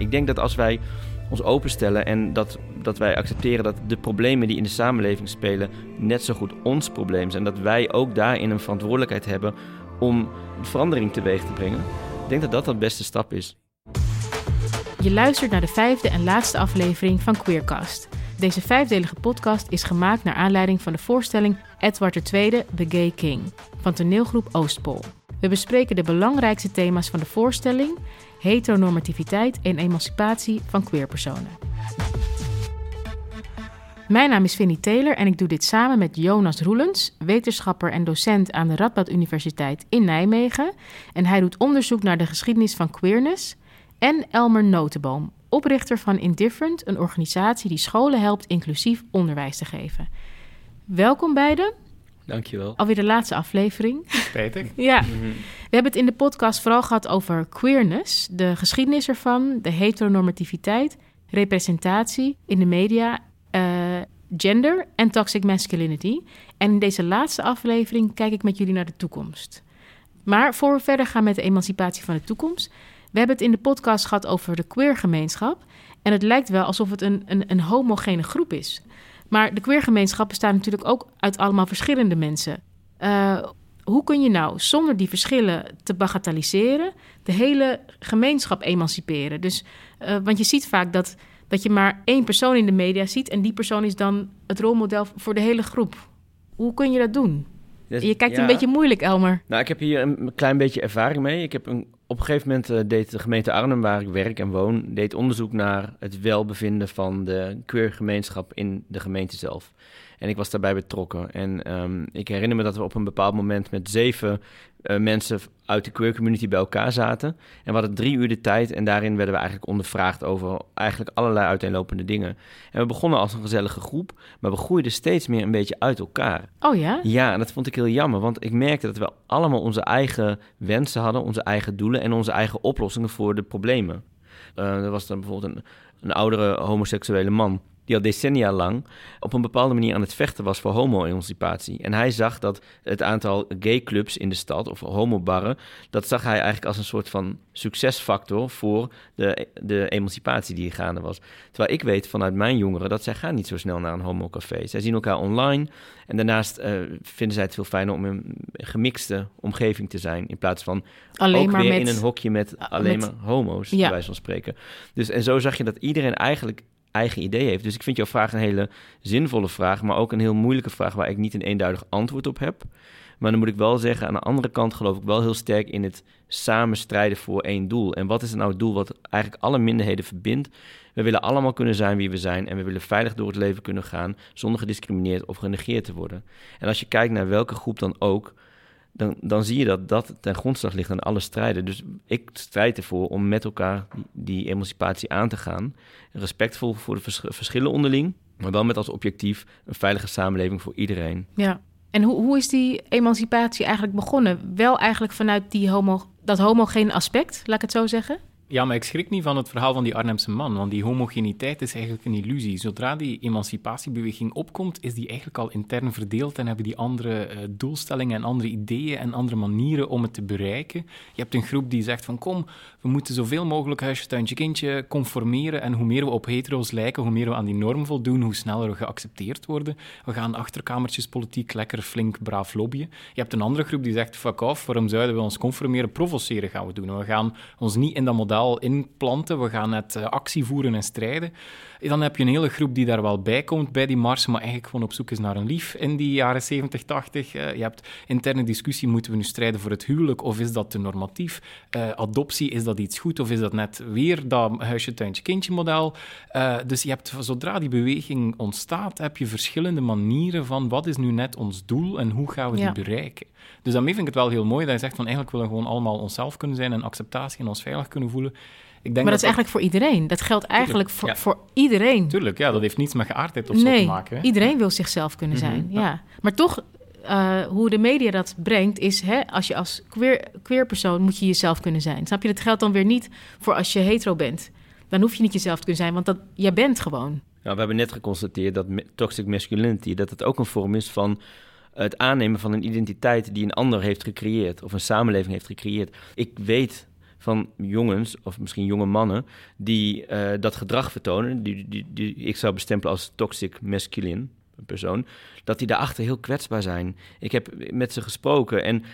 Ik denk dat als wij ons openstellen en dat, dat wij accepteren dat de problemen die in de samenleving spelen net zo goed ons probleem zijn. Dat wij ook daarin een verantwoordelijkheid hebben om verandering teweeg te brengen. Ik denk dat dat de beste stap is. Je luistert naar de vijfde en laatste aflevering van Queercast. Deze vijfdelige podcast is gemaakt naar aanleiding van de voorstelling Edward II, The Gay King van toneelgroep Oostpol. We bespreken de belangrijkste thema's van de voorstelling, heteronormativiteit en emancipatie van queerpersonen. Mijn naam is Vinnie Taylor en ik doe dit samen met Jonas Roelens, wetenschapper en docent aan de Radboud Universiteit in Nijmegen. En hij doet onderzoek naar de geschiedenis van queerness. En Elmer Notenboom, oprichter van Indifferent, een organisatie die scholen helpt inclusief onderwijs te geven. Welkom beiden. Dankjewel. Alweer de laatste aflevering. Spijtig. ja. We hebben het in de podcast vooral gehad over queerness, de geschiedenis ervan, de heteronormativiteit, representatie in de media, uh, gender en toxic masculinity. En in deze laatste aflevering kijk ik met jullie naar de toekomst. Maar voor we verder gaan met de emancipatie van de toekomst, we hebben het in de podcast gehad over de queergemeenschap. En het lijkt wel alsof het een, een, een homogene groep is. Maar de queergemeenschap bestaat natuurlijk ook uit allemaal verschillende mensen. Uh, hoe kun je nou zonder die verschillen te bagatelliseren de hele gemeenschap emanciperen? Dus, uh, want je ziet vaak dat, dat je maar één persoon in de media ziet en die persoon is dan het rolmodel voor de hele groep. Hoe kun je dat doen? Dus, je kijkt ja. een beetje moeilijk, Elmer. Nou, ik heb hier een klein beetje ervaring mee. Ik heb een, op een gegeven moment uh, deed de gemeente Arnhem, waar ik werk en woon, deed onderzoek naar het welbevinden van de queergemeenschap in de gemeente zelf. En ik was daarbij betrokken. En um, ik herinner me dat we op een bepaald moment met zeven uh, mensen uit de queer community bij elkaar zaten. En we hadden drie uur de tijd en daarin werden we eigenlijk ondervraagd over eigenlijk allerlei uiteenlopende dingen. En we begonnen als een gezellige groep, maar we groeiden steeds meer een beetje uit elkaar. Oh ja? Ja, en dat vond ik heel jammer, want ik merkte dat we allemaal onze eigen wensen hadden, onze eigen doelen en onze eigen oplossingen voor de problemen. Uh, er was dan bijvoorbeeld een, een oudere homoseksuele man die al decennia lang op een bepaalde manier aan het vechten was voor homo-emancipatie. En hij zag dat het aantal gay clubs in de stad, of homobarren, dat zag hij eigenlijk als een soort van succesfactor voor de, de emancipatie die gaande was. Terwijl ik weet vanuit mijn jongeren dat zij gaan niet zo snel naar een homocafé. Zij zien elkaar online en daarnaast uh, vinden zij het veel fijner om in een gemixte omgeving te zijn, in plaats van alleen ook maar weer met, in een hokje met alleen met, maar homo's, ja. bij wijze van spreken. Dus en zo zag je dat iedereen eigenlijk eigen idee heeft. Dus ik vind jouw vraag een hele zinvolle vraag, maar ook een heel moeilijke vraag waar ik niet een eenduidig antwoord op heb. Maar dan moet ik wel zeggen, aan de andere kant geloof ik wel heel sterk in het samen strijden voor één doel. En wat is nou het doel wat eigenlijk alle minderheden verbindt? We willen allemaal kunnen zijn wie we zijn en we willen veilig door het leven kunnen gaan zonder gediscrimineerd of genegeerd te worden. En als je kijkt naar welke groep dan ook, dan, dan zie je dat dat ten grondslag ligt aan alle strijden. Dus ik strijd ervoor om met elkaar die, emancipatie aan te gaan. Respectvol voor de vers verschillen onderling, maar wel met als objectief een veilige samenleving voor iedereen. Ja, en hoe, hoe is die emancipatie eigenlijk begonnen? Wel eigenlijk vanuit die homo, dat homogene aspect, laat ik het zo zeggen? Ja, maar ik schrik niet van het verhaal van die Arnhemse man, want die homogeniteit is eigenlijk een illusie. Zodra die emancipatiebeweging opkomt, is die eigenlijk al intern verdeeld en hebben die andere uh, doelstellingen en andere ideeën en andere manieren om het te bereiken. Je hebt een groep die zegt van kom, we moeten zoveel mogelijk huisje, tuintje, kindje conformeren en hoe meer we op hetero's lijken, hoe meer we aan die norm voldoen, hoe sneller we geaccepteerd worden. We gaan achterkamertjespolitiek lekker flink braaf lobbyen. Je hebt een andere groep die zegt fuck off, waarom zouden we ons conformeren? Provoceren gaan we doen. We gaan ons niet in dat model inplanten. We gaan net uh, actie voeren en strijden. Dan heb je een hele groep die daar wel bij komt bij die mars, maar eigenlijk gewoon op zoek is naar een lief in die jaren 70, 80. Uh, je hebt interne discussie, moeten we nu strijden voor het huwelijk of is dat te normatief? Uh, adoptie, is dat iets goed of is dat net weer dat huisje, tuintje, kindje model? Dus je hebt, zodra die beweging ontstaat, heb je verschillende manieren van wat is nu net ons doel en hoe gaan we Ja. die bereiken? Dus daarmee vind ik het wel heel mooi dat je zegt van eigenlijk willen we gewoon allemaal onszelf kunnen zijn en acceptatie en ons veilig kunnen voelen. Ik denk Maar dat is eigenlijk voor iedereen. Dat geldt eigenlijk voor, Ja. voor iedereen. Tuurlijk, ja, dat heeft niets met geaardheid of zo te maken. Hè? iedereen wil zichzelf kunnen Mhm, zijn. ja. Maar toch, eh, hoe de media dat brengt, is hè, als je als queer, queer persoon moet je jezelf kunnen zijn. Snap je? Dat geldt dan weer niet voor als je hetero bent. Dan hoef je niet jezelf te kunnen zijn, want dat, jij bent gewoon. Nou, we hebben net geconstateerd dat toxic masculinity dat het ook een vorm is van het aannemen van een identiteit die een ander heeft gecreëerd of een samenleving heeft gecreëerd. Ik weet van jongens, of misschien jonge mannen, die uh, dat gedrag vertonen, die, die, die ik zou bestempelen als toxic masculine persoon, dat die daarachter heel kwetsbaar zijn. Ik heb met ze gesproken en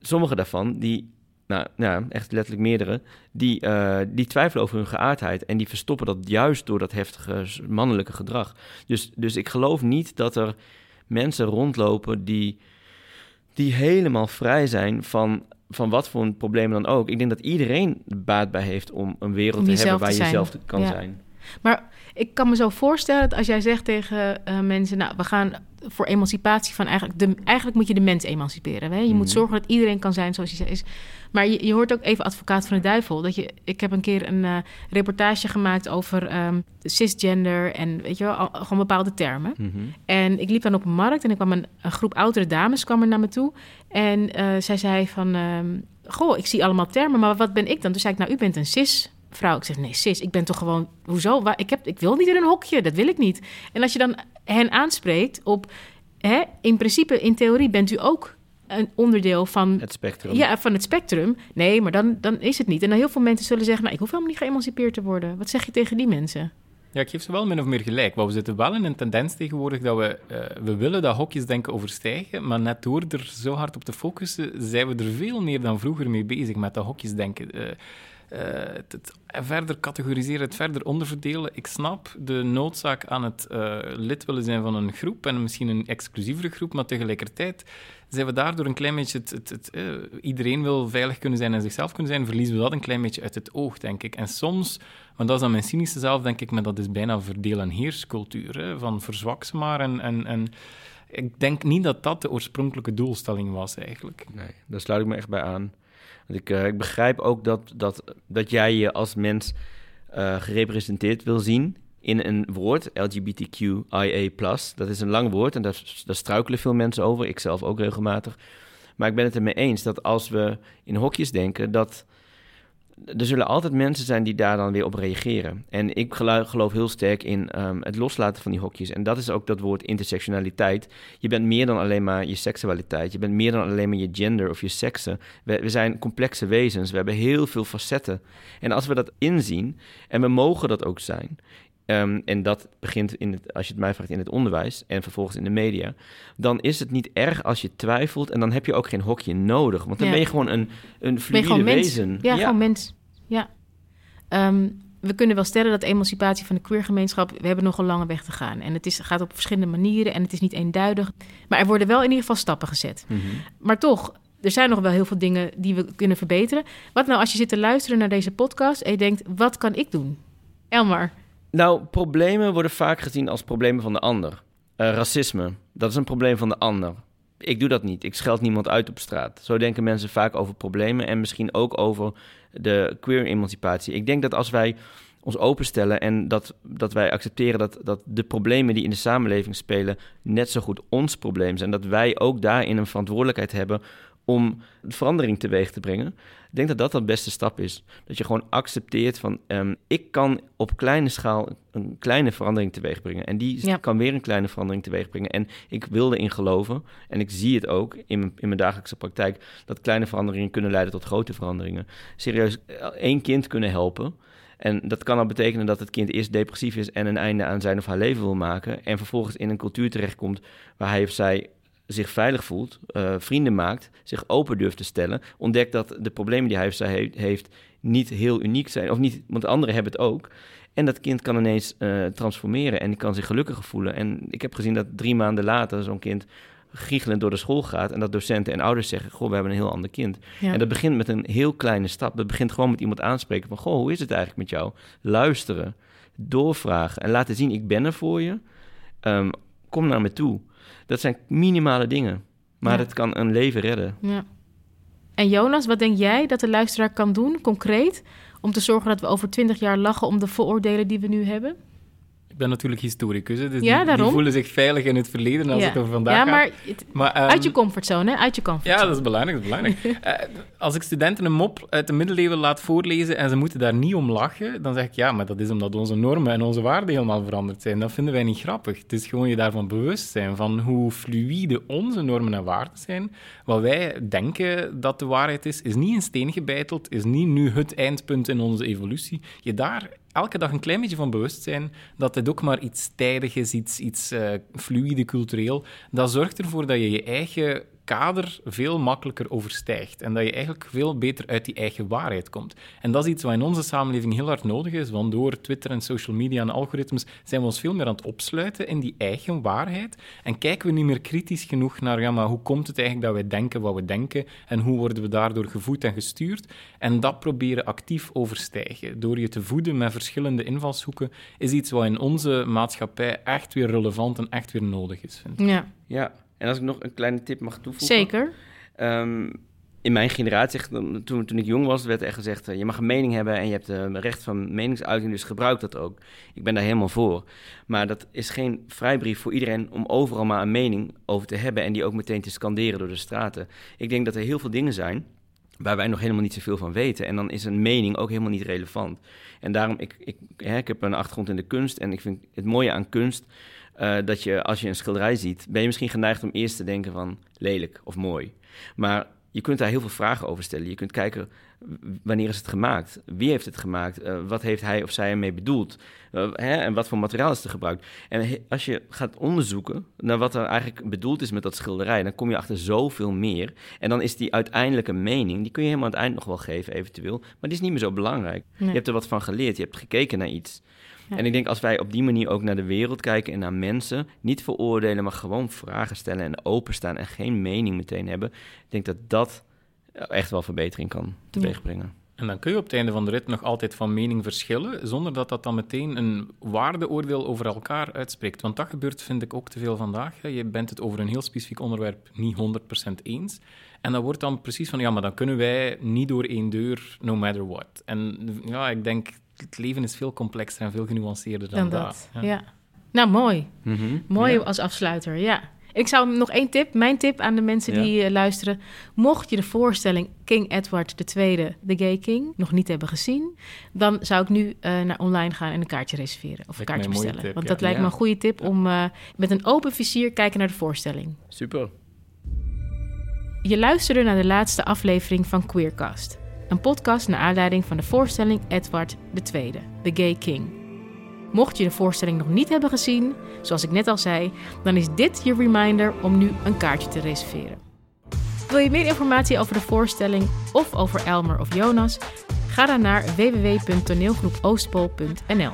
sommige daarvan, die nou ja, echt letterlijk meerdere, die, uh, die twijfelen over hun geaardheid. En die verstoppen dat juist door dat heftige mannelijke gedrag. Dus, dus ik geloof niet dat er mensen rondlopen die, die helemaal vrij zijn van, van wat voor een probleem dan ook. Ik denk dat iedereen baat bij heeft om een wereld te hebben waar je zelf kan zijn. Maar ik kan me zo voorstellen dat als jij zegt tegen uh, mensen, nou, we gaan voor emancipatie van eigenlijk, de, eigenlijk moet je de mens emanciperen. Hè? Je moet mhm. zorgen dat iedereen kan zijn zoals hij is. Maar je, je, hoort ook even advocaat van de duivel. Dat je, ik heb een keer een uh, reportage gemaakt over um, cisgender en weet je wel, gewoon bepaalde termen. Mhm. En ik liep dan op een markt en ik kwam een, een, groep oudere dames kwam er naar me toe. En uh, zij zei van, um, goh, ik zie allemaal termen, maar wat ben ik dan? Toen zei ik, nou, u bent een cis vrouw. Ik zeg, nee, sis, ik ben toch gewoon... Hoezo? Ik, heb, ik wil niet in een hokje, dat wil ik niet. En als je dan hen aanspreekt op... Hè, in principe, in theorie bent u ook een onderdeel van... Het spectrum. Ja, van het spectrum. Nee, maar dan, dan is het niet. En dan heel veel mensen zullen zeggen... nou, ik hoef helemaal niet geëmancipeerd te worden. Wat zeg je tegen die mensen? Ja, ik geef ze wel min of meer gelijk. Maar we zitten wel in een tendens tegenwoordig dat we... Uh, we willen dat hokjesdenken overstijgen, maar net door er zo hard op te focussen, zijn we er veel meer dan vroeger mee bezig met dat hokjesdenken. Uh, uh, het, verder categoriseren, het verder onderverdelen. Ik snap de noodzaak aan het uh, lid willen zijn van een groep en misschien een exclusievere groep, maar tegelijkertijd zijn we daardoor een klein beetje... Het, het, uh, iedereen wil veilig kunnen zijn en zichzelf kunnen zijn, verliezen we dat een klein beetje uit het oog, denk ik. En soms, want dat is dan mijn cynische zelf, denk ik, maar dat is bijna verdeel- en heerscultuur, van verzwak ze maar en... en, en ik denk niet dat dat de oorspronkelijke doelstelling was, eigenlijk. Nee, daar sluit ik me echt bij aan. Ik, uh, ik begrijp ook dat, dat, dat jij je als mens uh, gerepresenteerd wil zien in een woord, LGBTQIA+. Dat is een lang woord en daar, struikelen veel mensen over, ik zelf ook regelmatig. Maar ik ben het ermee eens dat als we in hokjes denken, dat er zullen altijd mensen zijn die daar dan weer op reageren. En ik geloof heel sterk in ehm, het loslaten van die hokjes. En dat is ook dat woord intersectionaliteit. Je bent meer dan alleen maar je seksualiteit. Je bent meer dan alleen maar je gender of je seksen. We, we zijn complexe wezens. We hebben heel veel facetten. En als we dat inzien, en we mogen dat ook zijn, Um, en dat begint, in het, als je het mij vraagt, in het onderwijs en vervolgens in de media. Dan is het niet erg als je twijfelt en dan heb je ook geen hokje nodig. Want dan ben je gewoon een, een fluide wezen. Ja, ja, gewoon mens. Ja. Um, we kunnen wel stellen dat emancipatie van de queergemeenschap... we hebben nog een lange weg te gaan. En het is, gaat op verschillende manieren en het is niet eenduidig. Maar er worden wel in ieder geval stappen gezet. Mm -hmm. Maar toch, er zijn nog wel heel veel dingen die we kunnen verbeteren. Wat nou als je zit te luisteren naar deze podcast... en je denkt, wat kan ik doen? Elmar... Nou, problemen worden vaak gezien als problemen van de ander. Uh, racisme, dat is een probleem van de ander. Ik doe dat niet. Ik scheld niemand uit op straat. Zo denken mensen vaak over problemen en misschien ook over de queer-emancipatie. Ik denk dat als wij ons openstellen en dat, dat wij accepteren dat, dat de problemen die in de samenleving spelen net zo goed ons probleem zijn. Dat wij ook daarin een verantwoordelijkheid hebben om verandering teweeg te brengen. Ik denk dat dat de beste stap is. Dat je gewoon accepteert van um, ik kan op kleine schaal een kleine verandering teweeg brengen. En die kan weer een kleine verandering teweeg brengen. En ik wil erin geloven, en ik zie het ook in mijn, in mijn dagelijkse praktijk, dat kleine veranderingen kunnen leiden tot grote veranderingen. Serieus, eh, één kind kunnen helpen. En dat kan al betekenen dat het kind eerst depressief is en een einde aan zijn of haar leven wil maken. En vervolgens in een cultuur terechtkomt waar hij of zij zich veilig voelt, uh, vrienden maakt, zich open durft te stellen, ontdekt dat de problemen die hij of zij heeft niet heel uniek zijn, of niet, want anderen hebben het ook. En dat kind kan ineens uh, transformeren en kan zich gelukkiger voelen. En ik heb gezien dat drie maanden later zo'n kind giechelend door de school gaat en dat docenten en ouders zeggen: Goh, we hebben een heel ander kind. En dat begint met een heel kleine stap. Dat begint gewoon met iemand aanspreken van: Goh, hoe is het eigenlijk met jou? Luisteren, doorvragen en laten zien: Ik ben er voor je. Um, kom naar me toe. Dat zijn minimale dingen, maar het kan een leven redden. Ja. En Jonas, wat denk jij dat de luisteraar kan doen, concreet, om te zorgen dat we over twintig jaar lachen om de vooroordelen die we nu hebben? Ben natuurlijk historicus, dus ja, die, die, voelen zich veilig in het verleden als ja. het over vandaag ja, maar, maar um, uit je comfortzone, uit je comfortzone. Ja, dat is belangrijk. Dat is belangrijk. uh, als ik studenten een mop uit de middeleeuwen laat voorlezen en ze moeten daar niet om lachen, dan zeg ik ja, maar dat is omdat onze normen en onze waarden helemaal veranderd zijn. Dat vinden wij niet grappig. Het is gewoon je daarvan bewust zijn, van hoe fluïde onze normen en waarden zijn. Wat wij denken dat de waarheid is, is niet in steen gebeiteld, is niet nu het eindpunt in onze evolutie. Je daar elke dag een klein beetje van bewust zijn dat dit ook maar iets tijdig is, iets, iets uh, fluïde cultureel. Dat zorgt ervoor dat je je eigen kader veel makkelijker overstijgt. En dat je eigenlijk veel beter uit die eigen waarheid komt. En dat is iets wat in onze samenleving heel hard nodig is, want door Twitter en social media en algoritmes zijn we ons veel meer aan het opsluiten in die eigen waarheid. En kijken we niet meer kritisch genoeg naar, ja, maar hoe komt het eigenlijk dat wij denken wat we denken en hoe worden we daardoor gevoed en gestuurd? En dat proberen actief overstijgen. Door je te voeden met verschillende invalshoeken, is iets wat in onze maatschappij echt weer relevant en echt weer nodig is. Vind ik. Ja. Ja, en als ik nog een kleine tip mag toevoegen. Zeker. Um, in mijn generatie, toen, toen ik jong was, werd echt gezegd: uh, je mag een mening hebben en je hebt uh, recht van meningsuiting, dus gebruik dat ook. Ik ben daar helemaal voor. Maar dat is geen vrijbrief voor iedereen om overal maar een mening over te hebben en die ook meteen te scanderen door de straten. Ik denk dat er heel veel dingen zijn waar wij nog helemaal niet zoveel van weten. En dan is een mening ook helemaal niet relevant. En daarom, ik, ik, hè, ik heb een achtergrond in de kunst en ik vind het mooie aan kunst uh, dat je als je een schilderij ziet, ben je misschien geneigd om eerst te denken van lelijk of mooi. Maar je kunt daar heel veel vragen over stellen. Je kunt kijken wanneer is het gemaakt? Wie heeft het gemaakt? Uh, wat heeft hij of zij ermee bedoeld? Uh, hè? En wat voor materiaal is er gebruikt? En als je gaat onderzoeken naar wat er eigenlijk bedoeld is met dat schilderij, dan kom je achter zoveel meer. En dan is die uiteindelijke mening, die kun je helemaal aan het eind nog wel geven, eventueel. Maar die is niet meer zo belangrijk. Nee. Je hebt er wat van geleerd, je hebt gekeken naar iets. En ik denk als wij op die manier ook naar de wereld kijken en naar mensen, niet veroordelen, maar gewoon vragen stellen en openstaan en geen mening meteen hebben, ik denk dat dat echt wel verbetering kan teweegbrengen. En dan kun je op het einde van de rit nog altijd van mening verschillen, zonder dat dat dan meteen een waardeoordeel over elkaar uitspreekt. Want dat gebeurt, vind ik, ook te veel vandaag. Je bent het over een heel specifiek onderwerp niet 100% eens. En dan wordt dan precies van, ja, maar dan kunnen wij niet door één deur, no matter what. En ja, ik denk, het leven is veel complexer en veel genuanceerder dan, dan dat. Ja. Nou, mooi. Mhm. Mooi als afsluiter, ja. Ik zou nog één tip, mijn tip aan de mensen die uh, luisteren. Mocht je de voorstelling King Edward II, The Gay King, nog niet hebben gezien, dan zou ik nu uh, naar online gaan en een kaartje reserveren of een kaartje bestellen. Tip, Want dat lijkt me een goede tip om uh, met een open vizier kijken naar de voorstelling. Super. Je luisterde naar de laatste aflevering van Queercast. Een podcast naar aanleiding van de voorstelling Edward II, The Gay King. Mocht je de voorstelling nog niet hebben gezien, zoals ik net al zei, dan is dit je reminder om nu een kaartje te reserveren. Wil je meer informatie over de voorstelling of over Elmer of Jonas? Ga dan naar www.toneelgroepoostpol.nl.